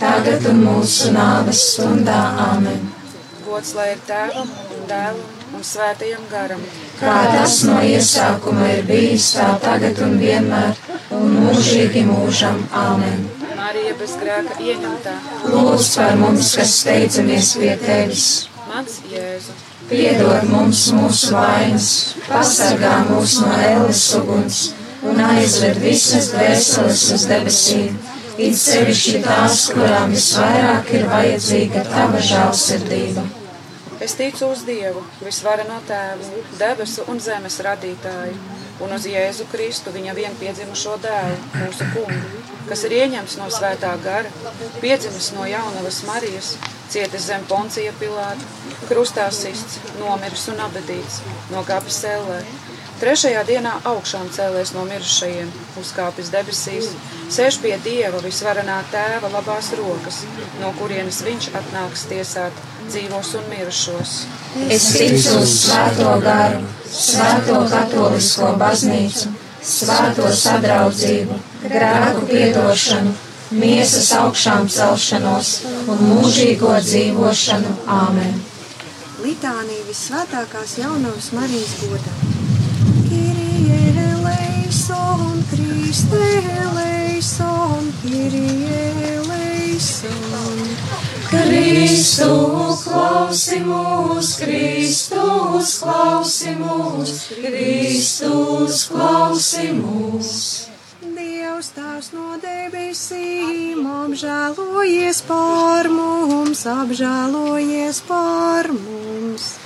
tagad un mūsu nāves stundā. Āmen! Gods lai ir tēvam un dēlam un svētajam garam. Kā tas no iesākuma ir bijis, tā tagad un vienmēr, un mūžīgi mūžam. Āmen! Marija bez grēka ieņemtā. Lūdz par mums, kas steidzamies pie tevis! Mans Jēzu. Piedod mums mūsu vainas, pasargā mūs no ēles uguns un aizved visas dvēseles uz debesīm, it sevišķi tās, kurām visvairāk ir vajadzīga tava žēlsirdība. Es ticu uz Dievu, visvareno tēvu, debesu un zemes radītāju, un uz Jēzu Kristu, viņa vienpiedzimušo dēlu, mūsu kungu, kas ir ieņemts no svētā gara, piedzimis no jaunavas Marijas, cietis zem Poncija Pilāta, krustā sists, nomiris un abedīts, nokāpis ellē. Trešajā dienā augšām cēlēs no mirušajiem, uzkāpis debesīs, sēž pie Dieva visvarenā tēva labās rokas, no kurienes viņš atnāks tiesāt dzīvos un mirušos. Es ticu uz svēto garu, svēto katolisko baznīcu, svēto sadraudzību, grēku piedošanu miesas augšām celšanos un mūžīgo dzīvošanu. Āmen! Litānija visvētākās jaunavas Marijas godā. Eleison, Kriste eleison, Kirie eleison. Kristu klausi mūs, Kristus klausi mūs, Kristus klausi mūs. Dievs tās no debesīm, apžēlojies par mums, apžēlojies par mums.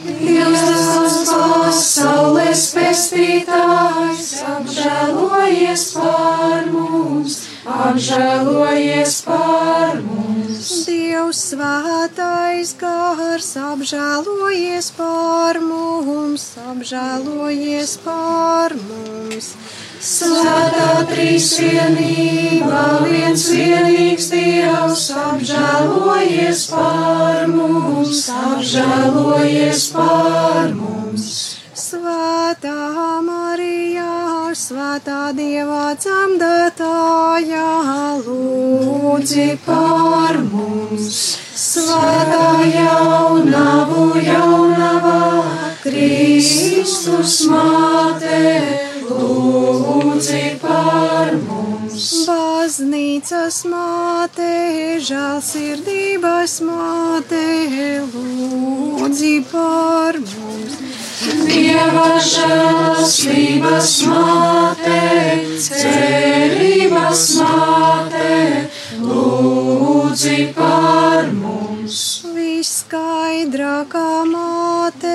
Dievs tas pasaules pestītājs, apžēlojies par mums, apžēlojies par mums. Dievs svētais gars, apžēlojies par mums, apžēlojies par mums. Svētā trīsvienība, viens vienīgs Dievs, apžēlojies par mums, apžēlojies par mums. Svētā Marijā, svētā Dieva dzemdētājā, lūdzi par mums. Svētā jaunavu jaunavā, Kristus māte, lūdzi par mums. Baznīcas māte, žēlsirdības māte, lūdzi par mums. Dieva žēlastības māte, cerības māte, lūdzi par mums. Viskaidrākā māte,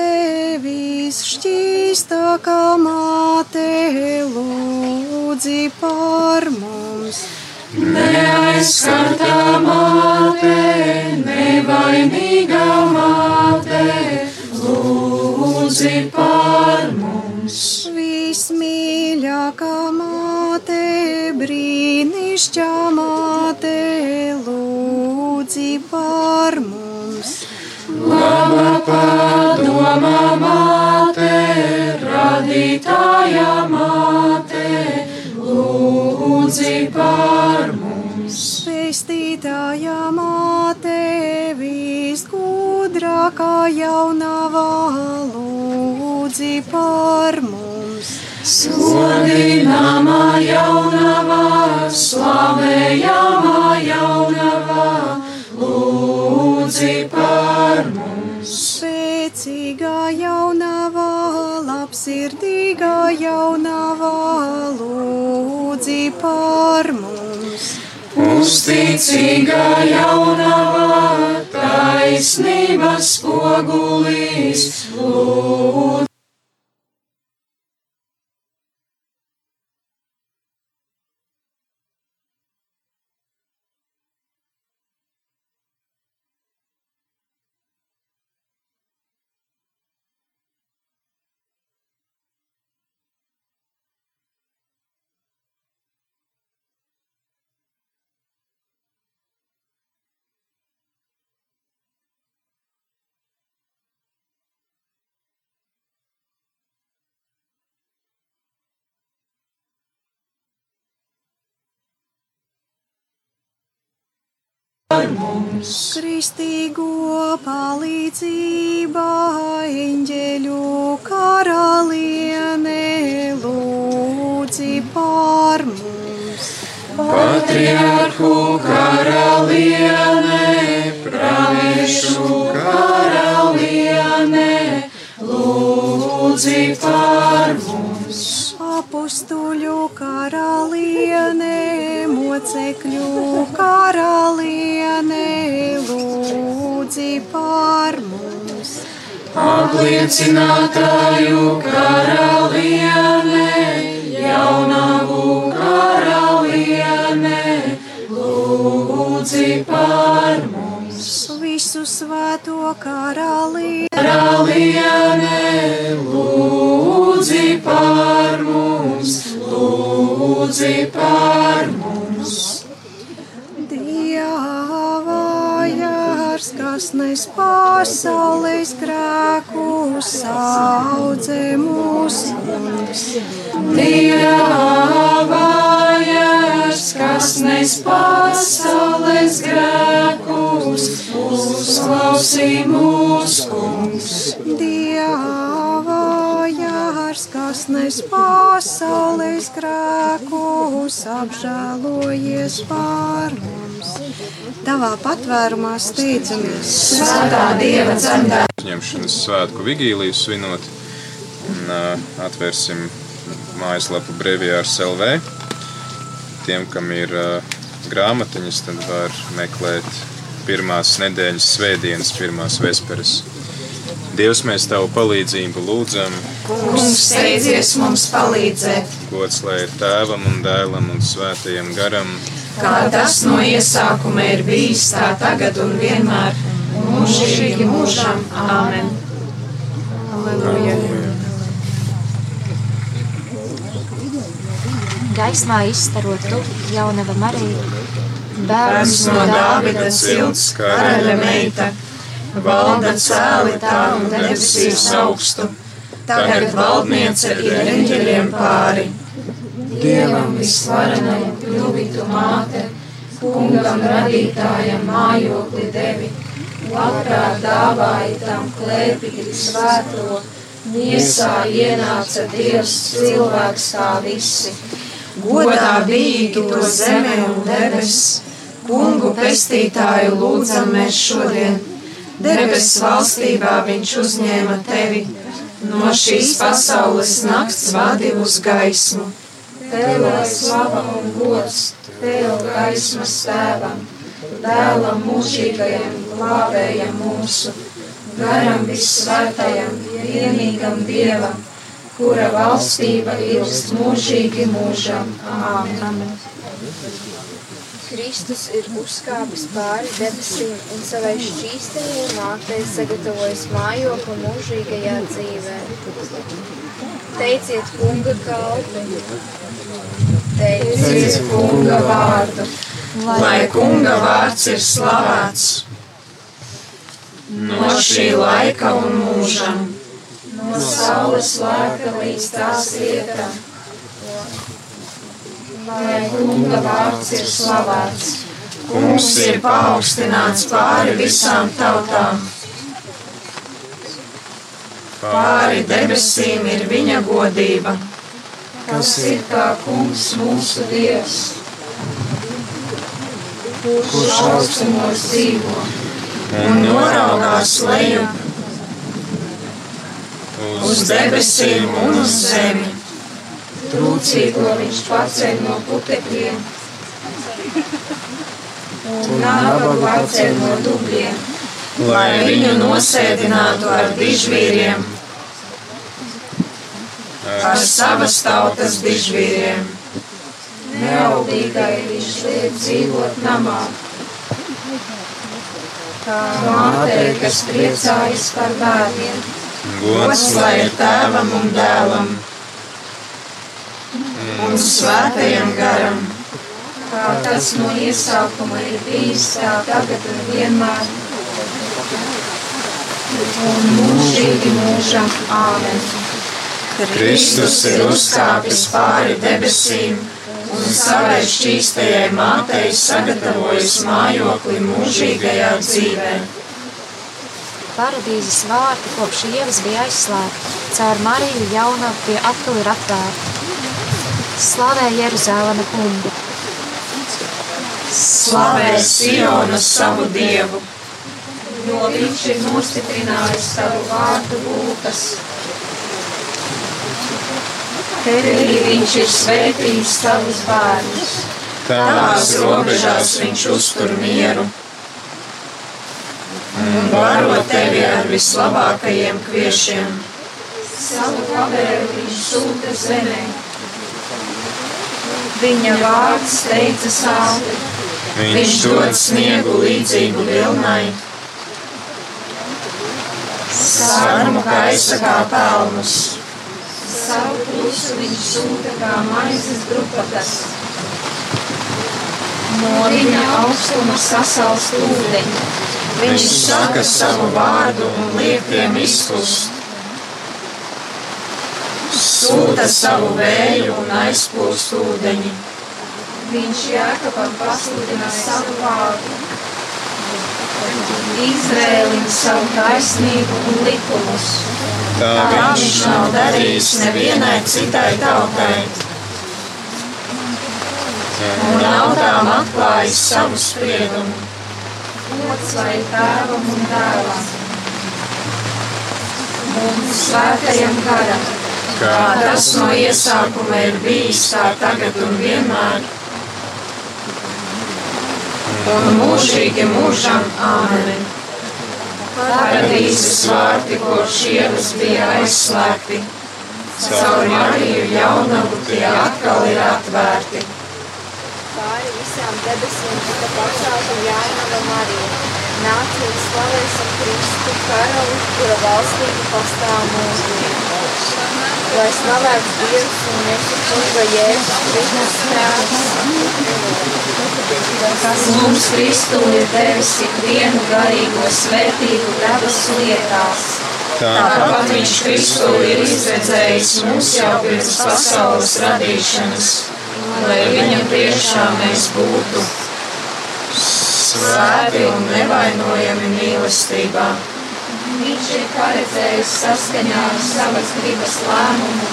visšķīstākā māte, lūdzi par mums. Neaizskartā māte, nevainīgā māte, lūdzi par mums. Vismīļākā māte, brīnišķā māte, lūdzi par mums. Laba padomā māte, radītāja māte, lūdzi par mums. Pestītāja māte, visgudrākā jaunavā, lūdzi par mums. Sodināmā jaunavā, slavējamā jaunavā, lūdzi par mums. Spēcīgā jaunavā, labsirdīgā jaunavā, lūdzi par mums. Uzticīgā jaunavā, taisnības spogulīs, lūdzu. Par mums. Kristīgo palīdzībā, eņģeļu karaliene, lūdzi par mums. Patriarhu karaliene, praviešu karaliene, lūdzi par mums. Apustuļu karaliene, mocekļu karaliene, lūdzi par mums. Apliecinātāju karaliene, jaunavu karaliene, lūdzi par mums. Visu svēto karaliene, Karaliene, lūdzi par mums, lūdzi par mums. Dieva jārs, kas nes pasaules grēkus, saudzē mūs. Dieva jērs, kas nes pasaules grēkus, uzklausī mūsu kungs. Dieva jārs, kas nes pasaules grēkus, apžēlojies par mums. Tavā patvērumā steidzamies. Svētā Dieva dzemdā. Uzņemšanas svētku vigīliju svinot. Un, uh, atvērsim mājaslapu Brevijārs LV. Tiem, kam ir uh, grāmatiņas, tad var meklēt pirmās nedēļas svētdienas, pirmās vesperas. Dievs, mēs Tavu palīdzību lūdzam, Kungs, steidzies mums palīdzēt, gods lai ir tēvam un dēlam un svētajam garam, kā tas no iesākuma ir bijis, tā tagad un vienmēr, mūžīgi mūžam. Āmen. Gaismā izstarot tu, jaunava Marija, Bērns no Dāvida cilts, karaļa meita, valda cēli tā un debesīs augstu. Tagad valdniece ir eņģeļiem pāri. Dievam visvarenajam kļuvitu māte, kungam radītājam mājokli devi, labprāt dāvāja tam klēpīt svēto, miesā ienāca Dievs cilvēks kā visi. Godā bijīgi to zeme un debes, kungu pestītāju lūdzam mēs šodien. Debesu valstībā viņš uzņēma tevi, no šīs pasaules nakts vadi uz gaismu. Tev lai slava un gods, Tev gaismas tēvam, dēlam mūžīgajam, glābējam mūsu, garam vissvētajam, vienīgam Dievam, kura valstība ilgst mūžīgi mūžam. Āmen. Kristus ir uzkāpis pāri debesīm un savai šķīstajai mātei sagatavojis mājokli mūžīgajā dzīvē. Teiciet kunga kalpi, Teiciet kunga vārdu, lai kunga vārds ir slavēts no šī laika un mūžam, no saules lēka līdz tās vietām. Lai kunga vārds ir slavēts, kungs ir paaugstināts pāri visām tautām. Pāri debesīm ir viņa godība, kas ir kā kungs mūsu dievs, kurš augstumos dzīvo un noraugās lejup uz debesīm un uz zemi. Trūcīgo viņš paceļ no putekļiem un nabagu atceļ no dubļiem, lai viņu nosēdinātu ar dižvīriem, ar savas tautas dižvīriem. Neaudīgai viņš liek dzīvot namā, kā mātei, kas priecājas par bērniem. Gods lai ir tēvam un dēlam un svētajam garam, kā tas no iesākuma ir bijis, tā tagad un vienmēr, un mūžīgi mūžam āmen. Kristus ir uzkāpis pāri debesīm un savai šķīstajai mātei sagatavojis mājokli mūžīgajā dzīvē. Paradīzes vārti kopš ievas bija aizslēgti, caur Mariju jauna tie atkal ir atvērti. Slavē Jeruzālēma kungu! Slavē Siona savu dievu, jo viņš ir nostiprinājis savu vārdu lūpas. Tevī viņš ir svētījis savus bērnus, tās robežās viņš uztur mieru. Un baro tevi ar vislabākajiem kviešiem. Savu pavēlu viņš sūta zemē. Viņa vārds teica sāli. Viņš dod sniegu līdzīgu vilnai. Sarmu gaisa kā pelnus. Savu klusu viņš sūta kā maizes grupatas. No viņa augstuma sasalst ūdeņi. Viņš saka savu vārdu un liek tiem izkust. Sūta savu vēju un aizplūst ūdeņi. Viņš Jākapam pasludina savu vārdu. Izrēlim savu taisnību un likumus. Tā viņš nav darījis nevienai citai tautai. Un nav tām atklājis savu spriedumu. Gods lai tēvam un dēlam. Un svētajam garam. Kā tas no iesākuma ir bijis, tā tagad un vienmēr. Un mūžīgi mūžam āmen. Paradīzes vārti, kopš ievas bija aizslēgti. Caur Mariju jaunavu tie atkal ir atvērti. pāri visām debesīm tika pacelta jaunava Marija. Nāciet slavēsim Kristu karali, kura valstība pastāv mūžīgi. Lai slavēts Dievs un Jēzus kunga Jēzus Kristus tēvs. Kas mums Kristu ir devis ikvienu garīgo svētību debesu lietās. Tāpat viņš Kristu ir izredzējis mums jau pirms pasaules radīšanas, lai viņa priekšā mēs būtu svēti un nevainojami mīlestībā. Viņš ir paredzējis saskaņā ar savas gribas lēmumu,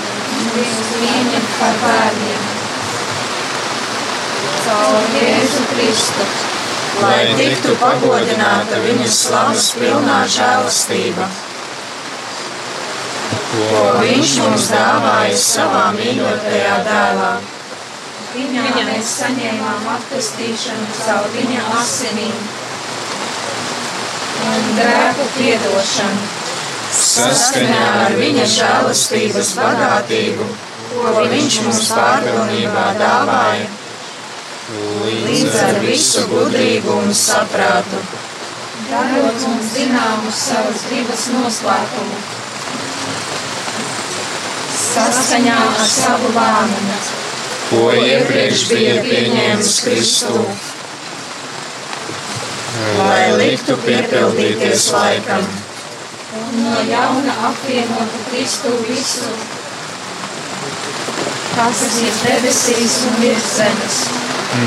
viņus pieņemt par bērniem. Caur Jēzu Kristu, lai tiktu pagodināta viņa slavas pilnā žēlastība. ko viņš mums dāvāja savā mīļotajā dēlā. Viņā mēs saņēmām atpestīšanu caur viņa asinīm un grēku piedošanu. Saskaņā ar viņa žēlastības bagātību, ko viņš mums pārpilnībā dāvāja, līdz ar visu gudrību un saprātu. Darot mums zināmu savas gribas noslēpumu. Saskaņā ar savu lēmumu. Ko iepriekš bija pieņēmis Kristu, lai liktu piepildīties laikam. un no jauna apvienotu Kristu visu, kas ir debesīs un virs zemes.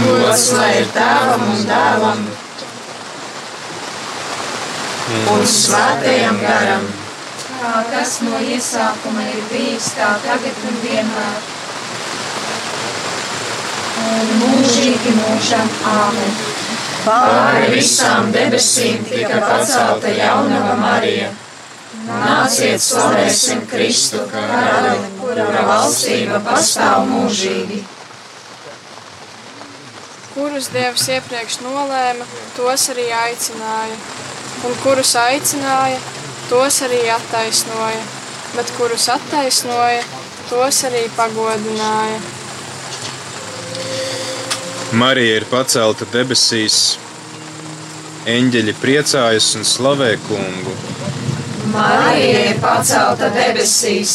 Gods lai ir tēvam un dēlam un svētajam garam, Kā tas no iesākuma ir bijis, tā tagad un vienmēr. Un mūžīgi mūžam āmen. pāri visām debesīm tika pacelta jaunava Marija. Nāciet, slavēsim Kristu, karali, kura valstība pastāv mūžīgi. kurus Dievs iepriekš nolēma, tos arī aicināja, un kurus aicināja, tos arī attaisnoja, bet kurus attaisnoja, tos arī pagodināja. Marija ir pacelta debesīs, eņģeļi priecājas un slavē kungu. Marija ir pacelta debesīs.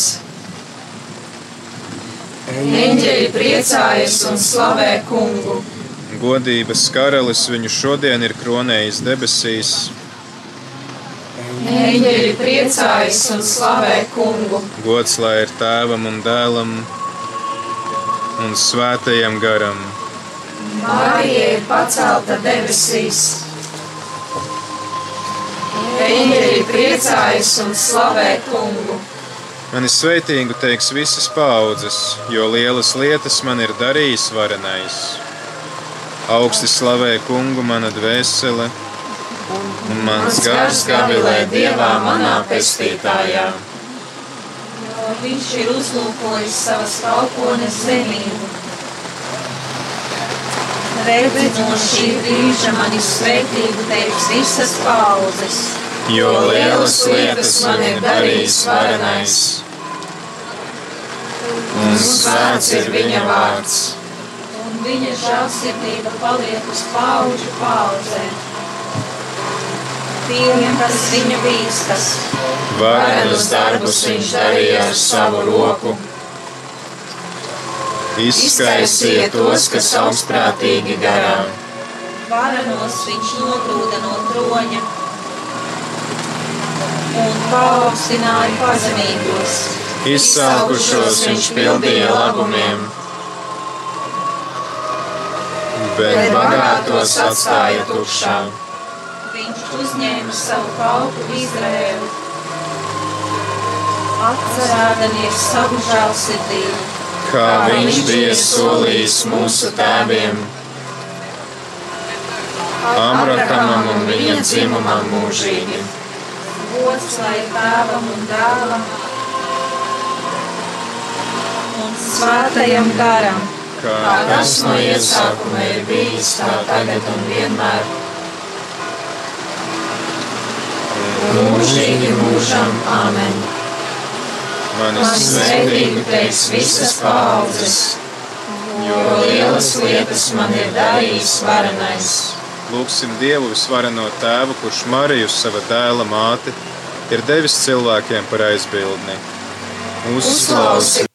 Eņģeļi priecājas un slavē kungu. Godības karalis viņu šodien ir kronējis debesīs. Eņģeļi priecājas un slavē kungu. Gods lai ir tēvam un dēlam un svētajam garam. Marija ir pacelta debesīs. Eņģeļi priecājas un slavē kungu. Mani sveitīgu teiks visas paudzes, jo lielas lietas man ir darījis varenais. Augsti slavē kungu mana dvēsele, un mans gars gavilē Dievā manā pestītājā. Jo viņš ir uzlūkojis savas kalpones zemību. Redzi, no šī brīža mani svētību teiks visas paudzes. jo lielas lietas man ir darījis varenais. Un svēts ir viņa vārds. Un viņa žēlsirdība paliek uz paudžu paudzēm. Tiem, kas viņu bīstas, Varenus darbus viņš darīja ar savu roku. Izskaisīja tos, kas augstprātīgi garām. varenos viņš nogrūda no troņa un paaugstināja pazemīgos. Izsalkušos viņš pildīja labumiem, bet bagātos atstāja tukšā. Uzņēma savu kalpu Izraēlu, atcerēdamies savu žēlsirdību. Kā viņš bija solījis mūsu tēviem, Abrahamam un viņa dzimumam mūžīgi. Gods lai tēvam un dēlam un svētajam garam. Kā tas no iesākuma ir bijis, tā tagad un vienmēr. Mūžīgi mūžam, amen. manis Man svētīgi teiks visas paudzes, jo lielas lietas man ir darījis varenais. Lūksim Dievu visvareno tēvu, kurš Mariju, sava dēla māti, ir devis cilvēkiem par aizbildni. Uzklausim!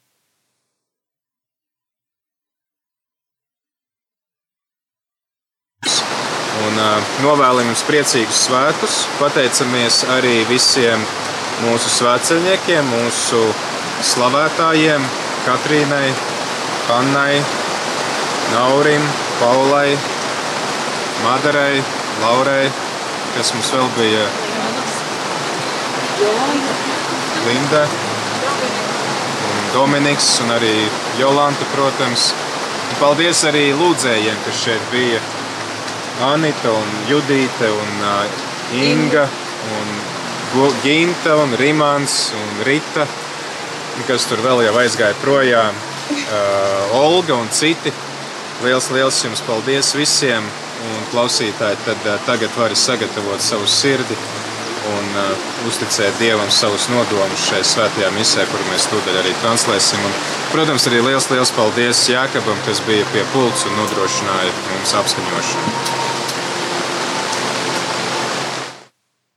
Un novēlam jums priecīgus svētkus. Pateicamies arī visiem mūsu svētceļniekiem, mūsu slavētājiem, Katrīnai, Hannai, Naurim, Paulai, Madarai, Laurai, kas mums vēl bija Linda, un Dominiks un arī Jolanta, protams. Paldies arī lūdzējiem, kas šeit bija. Anita un Judīte un uh, Inga un Ginta un Rimans un Rita kas tur vēl jau aizgāja projām, uh, Olga un citi. Liels, liels jums paldies visiem! Un klausītāji, tad uh, tagad vari sagatavot savu sirdi un uh, uzticēt Dievam savus nodomus šai svētajā misē, kuru mēs tūdaļ arī translēsim. Un, protams, arī liels, liels paldies Jākabam, kas bija pie pults un nodrošināja mums apskaņošanu.